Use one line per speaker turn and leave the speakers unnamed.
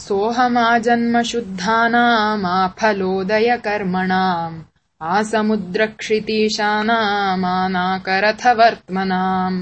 सोऽहमाजन्मशुद्धानामाफलोदयकर्मणाम् आसमुद्रक्षितीशानामानाकरथवर्त्मनाम्।